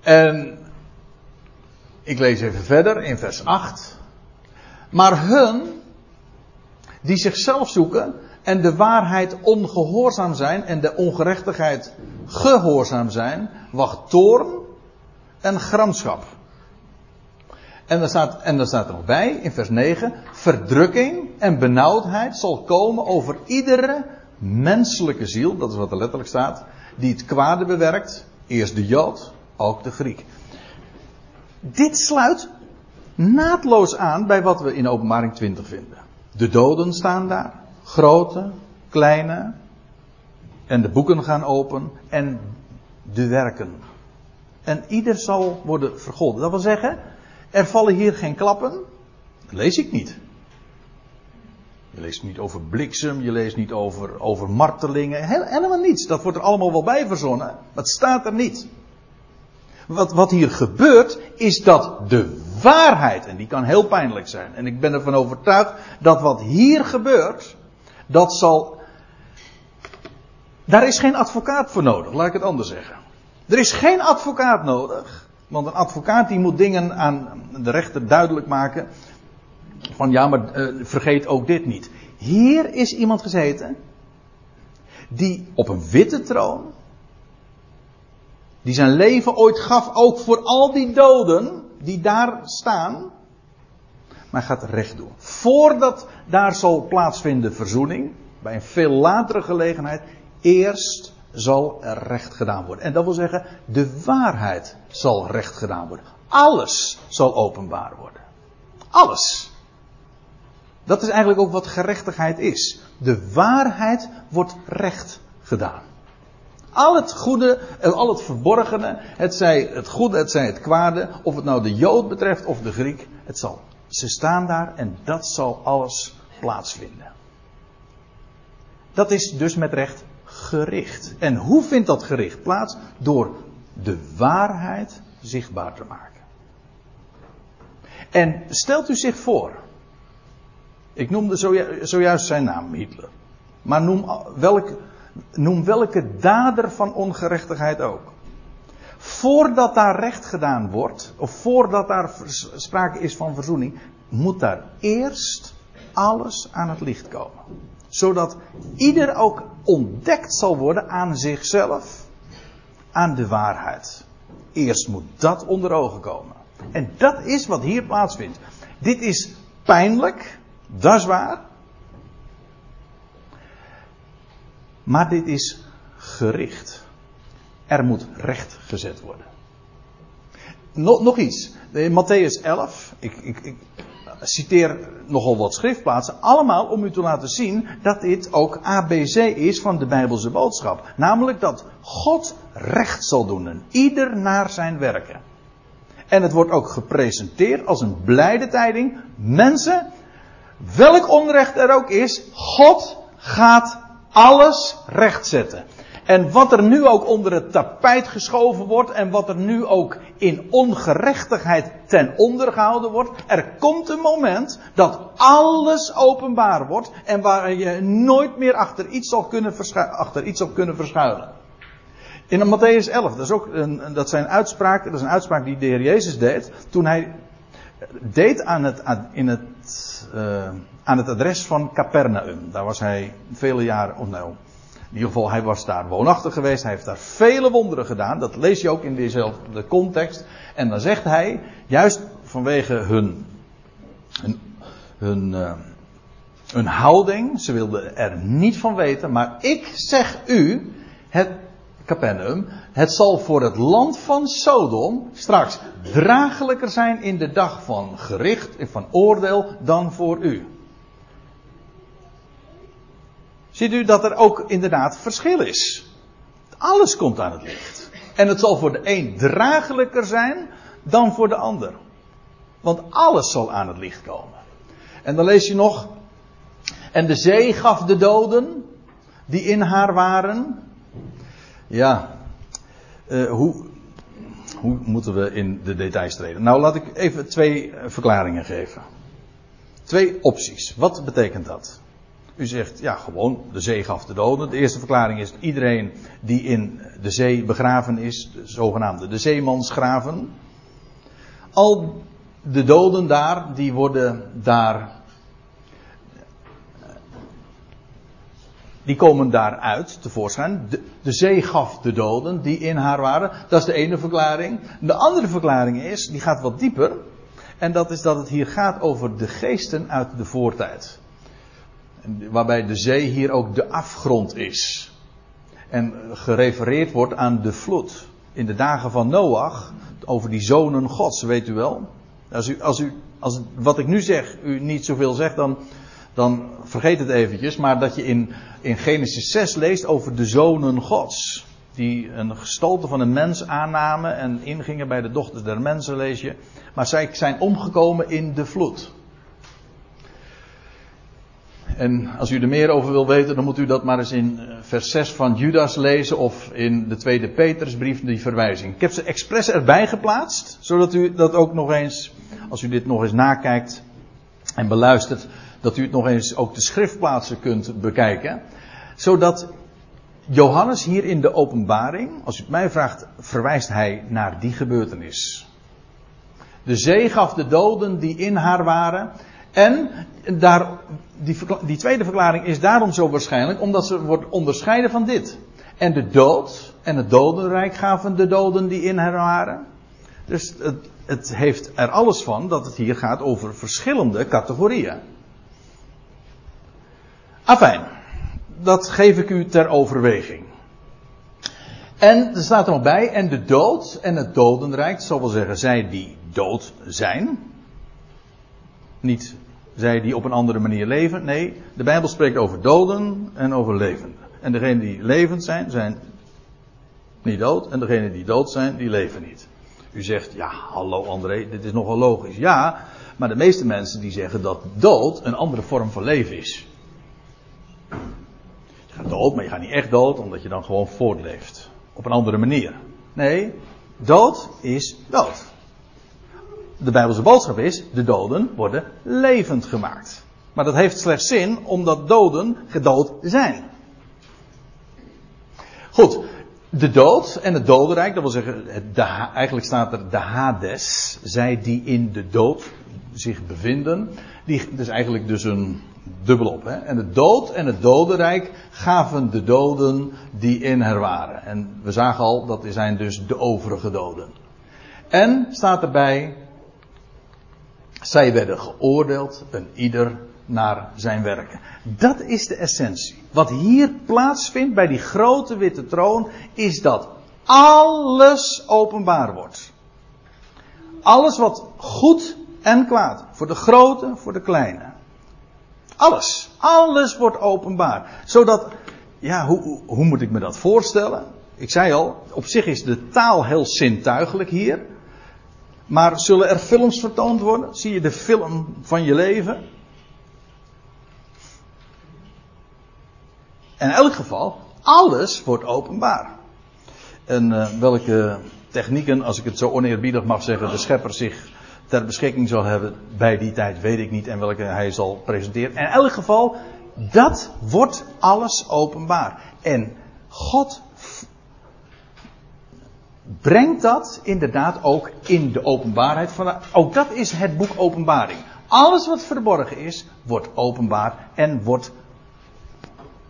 En ik lees even verder in vers 8. Maar hun die zichzelf zoeken en de waarheid ongehoorzaam zijn en de ongerechtigheid gehoorzaam zijn, wacht toorn en gramschap. En er, staat, staat er nog bij, in vers 9, verdrukking en benauwdheid zal komen over iedere menselijke ziel, dat is wat er letterlijk staat, die het kwade bewerkt, eerst de Jood, ook de Griek. Dit sluit naadloos aan bij wat we in Openbaring 20 vinden. De doden staan daar, grote, kleine, en de boeken gaan open en de werken. En ieder zal worden vergolden. Dat wil zeggen, er vallen hier geen klappen. Dat lees ik niet. Je leest niet over bliksem, je leest niet over, over martelingen, helemaal niets. Dat wordt er allemaal wel bij verzonnen, het staat er niet. Wat, wat hier gebeurt, is dat de waarheid, en die kan heel pijnlijk zijn, en ik ben ervan overtuigd dat wat hier gebeurt, dat zal. Daar is geen advocaat voor nodig, laat ik het anders zeggen. Er is geen advocaat nodig. Want een advocaat die moet dingen aan de rechter duidelijk maken. Van ja, maar uh, vergeet ook dit niet. Hier is iemand gezeten. Die op een witte troon. Die zijn leven ooit gaf ook voor al die doden die daar staan. Maar gaat recht doen. Voordat daar zal plaatsvinden verzoening. Bij een veel latere gelegenheid. Eerst zal er recht gedaan worden. En dat wil zeggen, de waarheid zal recht gedaan worden. Alles zal openbaar worden. Alles. Dat is eigenlijk ook wat gerechtigheid is. De waarheid wordt recht gedaan. Al het goede en al het verborgene, het zij het goede, het zij het kwade, of het nou de Jood betreft of de Griek, het zal. Ze staan daar en dat zal alles plaatsvinden. Dat is dus met recht gericht. En hoe vindt dat gericht plaats? Door de waarheid zichtbaar te maken. En stelt u zich voor. Ik noemde zojuist zijn naam, Hitler. Maar noem, welk, noem welke dader van ongerechtigheid ook. Voordat daar recht gedaan wordt, of voordat daar sprake is van verzoening, moet daar eerst alles aan het licht komen zodat ieder ook ontdekt zal worden aan zichzelf, aan de waarheid. Eerst moet dat onder ogen komen. En dat is wat hier plaatsvindt. Dit is pijnlijk, dat is waar. Maar dit is gericht. Er moet recht gezet worden. Nog, nog iets. In Matthäus 11, ik, ik, ik, citeer nogal wat schriftplaatsen, allemaal om u te laten zien dat dit ook ABC is van de Bijbelse boodschap. Namelijk dat God recht zal doen, en ieder naar zijn werken. En het wordt ook gepresenteerd als een blijde tijding. Mensen, welk onrecht er ook is, God gaat alles rechtzetten. En wat er nu ook onder het tapijt geschoven wordt en wat er nu ook in ongerechtigheid ten onder gehouden wordt, er komt een moment dat alles openbaar wordt en waar je nooit meer achter iets zal kunnen, achter iets kunnen verschuilen. In Matthäus 11, dat is ook een, dat zijn uitspraken, dat is een uitspraak die de Heer Jezus deed toen hij deed aan het, in het, uh, aan het adres van Capernaum. Daar was hij vele jaren, of nou, in ieder geval, hij was daar woonachtig geweest. Hij heeft daar vele wonderen gedaan. Dat lees je ook in dezelfde context. En dan zegt hij, juist vanwege hun, uh, hun houding, ze wilden er niet van weten, maar ik zeg u, het Capernaum, het zal voor het land van Sodom straks draaglijker zijn in de dag van gericht en van oordeel dan voor u. Ziet u dat er ook inderdaad verschil is? Alles komt aan het licht. En het zal voor de een draaglijker zijn dan voor de ander. Want alles zal aan het licht komen. En dan lees je nog. En de zee gaf de doden die in haar waren. Ja, uh, hoe, hoe moeten we in de details treden? Nou, laat ik even twee verklaringen geven. Twee opties. Wat betekent dat? U zegt, ja, gewoon, de zee gaf de doden. De eerste verklaring is iedereen die in de zee begraven is, de zogenaamde de zeemansgraven. Al de doden daar, die worden daar. Die komen daaruit tevoorschijn. De, de zee gaf de doden die in haar waren. Dat is de ene verklaring. De andere verklaring is, die gaat wat dieper. En dat is dat het hier gaat over de geesten uit de voortijd. Waarbij de zee hier ook de afgrond is. En gerefereerd wordt aan de vloed. In de dagen van Noach, over die zonen gods, weet u wel. Als, u, als, u, als wat ik nu zeg u niet zoveel zegt, dan, dan vergeet het eventjes. Maar dat je in, in Genesis 6 leest over de zonen gods. Die een gestalte van een mens aannamen en ingingen bij de dochters der mensen, lees je. Maar zij zijn omgekomen in de vloed. En als u er meer over wil weten, dan moet u dat maar eens in eh, vers 6 van Judas lezen of in de tweede Petersbrief, die verwijzing. Ik heb ze expres erbij geplaatst, zodat u dat ook nog eens, als u dit nog eens nakijkt en beluistert, dat u het nog eens ook de schriftplaatsen kunt bekijken. Zodat Johannes hier in de openbaring, als u het mij vraagt, verwijst hij naar die gebeurtenis. De zee gaf de doden die in haar waren. En daar, die, tweede verklaring is daarom zo waarschijnlijk, omdat ze wordt onderscheiden van dit. En de dood en het dodenrijk gaven de doden die in haar waren. Dus het, het heeft er alles van dat het hier gaat over verschillende categorieën. Afijn, dat geef ik u ter overweging. En er staat er nog bij, en de dood en het dodenrijk, zal wel zeggen, zij die dood zijn. Niet zij die op een andere manier leven. Nee, de Bijbel spreekt over doden en over levenden. En degenen die levend zijn, zijn niet dood. En degenen die dood zijn, die leven niet. U zegt, ja, hallo André, dit is nogal logisch. Ja, maar de meeste mensen die zeggen dat dood een andere vorm van leven is. Je gaat dood, maar je gaat niet echt dood, omdat je dan gewoon voortleeft. Op een andere manier. Nee, dood is dood de Bijbelse boodschap is, de doden worden levend gemaakt. Maar dat heeft slechts zin omdat doden gedood zijn. Goed, de dood en het dodenrijk, dat wil zeggen, eigenlijk staat er de Hades, zij die in de dood zich bevinden. Die, is eigenlijk dus een dubbelop. Hè? En de dood en het dodenrijk gaven de doden die in haar waren. En we zagen al, dat zijn dus de overige doden. En staat erbij, zij werden geoordeeld, een ieder naar zijn werken. Dat is de essentie. Wat hier plaatsvindt bij die grote witte troon, is dat alles openbaar wordt. Alles wat goed en kwaad, voor de grote, voor de kleine. Alles, alles wordt openbaar. Zodat, ja, hoe, hoe moet ik me dat voorstellen? Ik zei al, op zich is de taal heel zintuigelijk hier. Maar zullen er films vertoond worden? Zie je de film van je leven? In elk geval, alles wordt openbaar. En uh, welke technieken, als ik het zo oneerbiedig mag zeggen, de schepper zich ter beschikking zal hebben bij die tijd, weet ik niet. En welke hij zal presenteren. In elk geval, dat wordt alles openbaar. En God brengt dat inderdaad ook in de openbaarheid van. Ook dat is het boek Openbaring. Alles wat verborgen is, wordt openbaar en wordt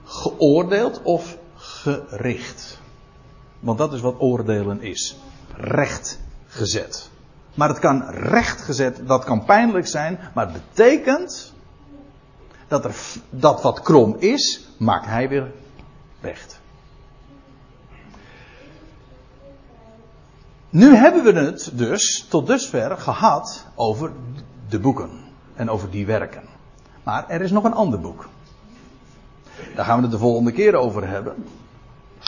geoordeeld of gericht. Want dat is wat oordelen is. Recht gezet. Maar het kan recht gezet, dat kan pijnlijk zijn, maar het betekent dat, er, dat wat krom is, maakt hij weer recht. Nu hebben we het dus tot dusver gehad over de boeken en over die werken. Maar er is nog een ander boek. Daar gaan we het de volgende keer over hebben.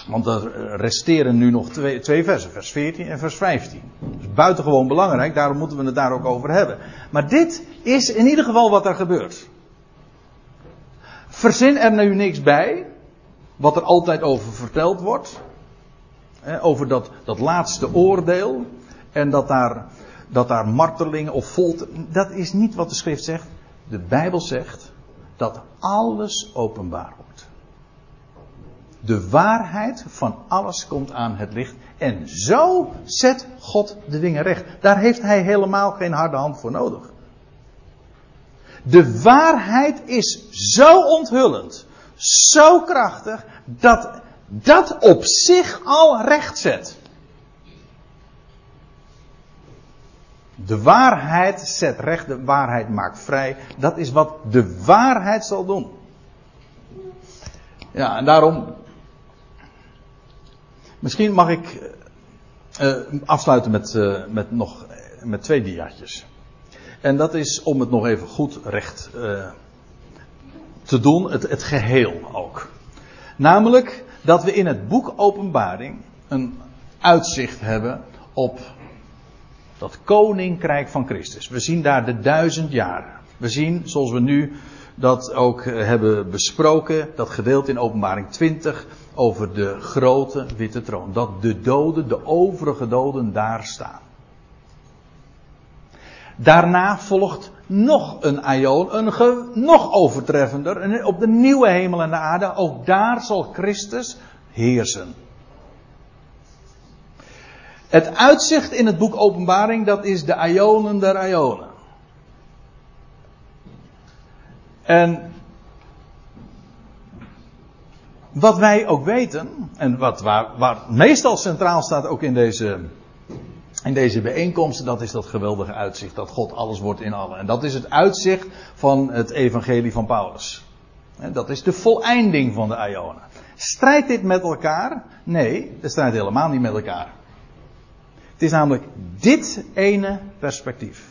Want er resteren nu nog twee, versen, vers 14 en vers 15. Dus buitengewoon belangrijk, daarom moeten we het daar ook over hebben. Maar dit is in ieder geval wat er gebeurt. Verzin er nu niks bij, wat er altijd over verteld wordt. Over dat, dat laatste oordeel. En dat daar, dat daar of volt. Dat is niet wat de schrift zegt. De Bijbel zegt dat alles openbaar wordt. De waarheid van alles komt aan het licht. En zo zet God de dingen recht. Daar heeft hij helemaal geen harde hand voor nodig. De waarheid is zo onthullend, zo krachtig, dat dat op zich al recht zet. De waarheid zet recht, de waarheid maakt vrij. Dat is wat de waarheid zal doen. Ja, en daarom. Misschien mag ik uh, afsluiten met, uh, met nog met twee diaatjes. En dat is om het nog even goed recht te doen, het, het geheel ook. Namelijk dat we in het boek Openbaring een uitzicht hebben op dat koninkrijk van Christus. We zien daar de duizend jaren. We zien, zoals we nu dat ook hebben besproken, dat gedeelte in Openbaring 20 over de grote witte troon. Dat de doden, de overige doden daar staan. Daarna volgt nog een aion, een nog overtreffender, en op de nieuwe hemel en de aarde, ook daar zal Christus heersen. Het uitzicht in het boek Openbaring, dat is de Ionen der Ionen. En wat wij ook weten, en wat waar, waar meestal centraal staat ook in deze, in deze bijeenkomsten, dat is dat geweldige uitzicht, dat God alles wordt in allen. En dat is het uitzicht van het evangelie van Paulus. Dat is de voleinding van de Ionen. Strijdt dit met elkaar? Nee, het strijdt helemaal niet met elkaar. Het is namelijk dit ene perspectief.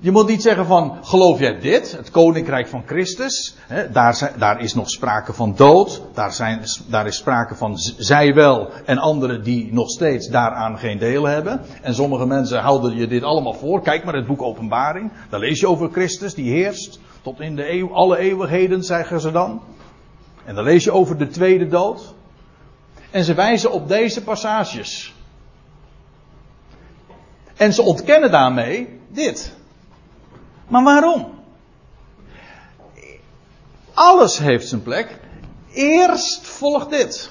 Je moet niet zeggen van, geloof jij dit, het koninkrijk van Christus, hè, daar, zijn, daar, is nog sprake van dood, daar, zijn, daar, is sprake van zij wel en anderen die nog steeds daaraan geen deel hebben. En sommige mensen houden je dit allemaal voor, kijk maar het boek Openbaring, daar lees je over Christus die heerst tot in de alle eeuwigheden, zeggen ze dan. En dan lees je over de tweede dood. En ze wijzen op deze passages. En ze ontkennen daarmee dit. Maar waarom? Alles heeft zijn plek. Eerst volgt dit.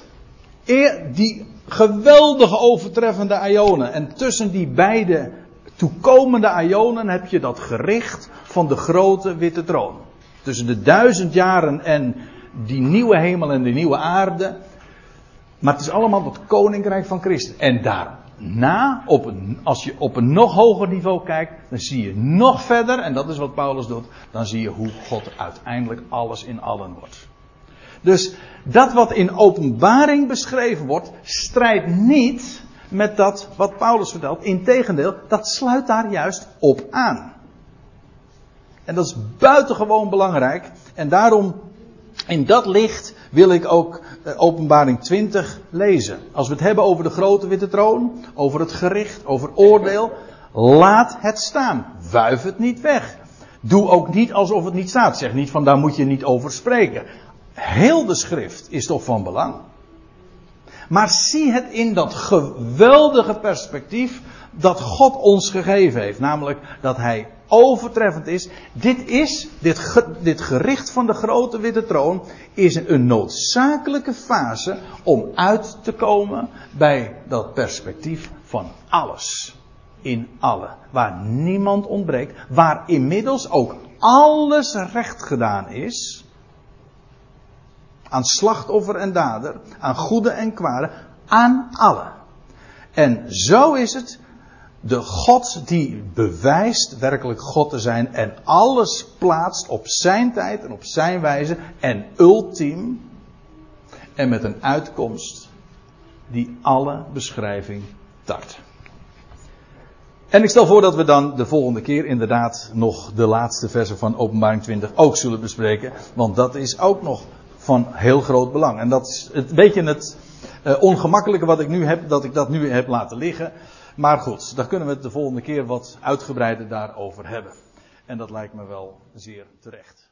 Eer, die geweldige overtreffende ionen. En tussen die beide toekomende ionen heb je dat gericht van de grote witte troon. Tussen de duizend jaren en die nieuwe hemel en de nieuwe aarde. Maar het is allemaal het koninkrijk van Christus. En daarna, op een, als je op een nog hoger niveau kijkt, dan zie je nog verder, en dat is wat Paulus doet, dan zie je hoe God uiteindelijk alles in allen wordt. Dus dat wat in openbaring beschreven wordt, strijdt niet met dat wat Paulus vertelt. Integendeel, dat sluit daar juist op aan. En dat is buitengewoon belangrijk. En daarom, in dat licht, wil ik ook eh, Openbaring 20 lezen. Als we het hebben over de grote witte troon, over het gericht, over oordeel, laat het staan. Wuif het niet weg. Doe ook niet alsof het niet staat. Zeg niet van daar moet je niet over spreken. Heel de schrift is toch van belang. Maar zie het in dat geweldige perspectief dat God ons gegeven heeft. Namelijk dat Hij overtreffend is. Dit is, dit, dit gericht van de grote witte troon, is een noodzakelijke fase om uit te komen bij dat perspectief van alles. In alle. Waar niemand ontbreekt. Waar inmiddels ook alles recht gedaan is. Aan slachtoffer en dader. Aan goede en kwade. Aan alle. En zo is het de God die bewijst werkelijk God te zijn en alles plaatst op zijn tijd en op zijn wijze en ultiem en met een uitkomst die alle beschrijving tart. En ik stel voor dat we dan de volgende keer inderdaad nog de laatste versen van Openbaring 20 ook zullen bespreken, want dat is ook nog van heel groot belang. En dat is een beetje het uh, ongemakkelijke wat ik nu heb, dat ik dat nu heb laten liggen. Maar goed, daar kunnen we het de volgende keer wat uitgebreider daarover hebben. En dat lijkt me wel zeer terecht.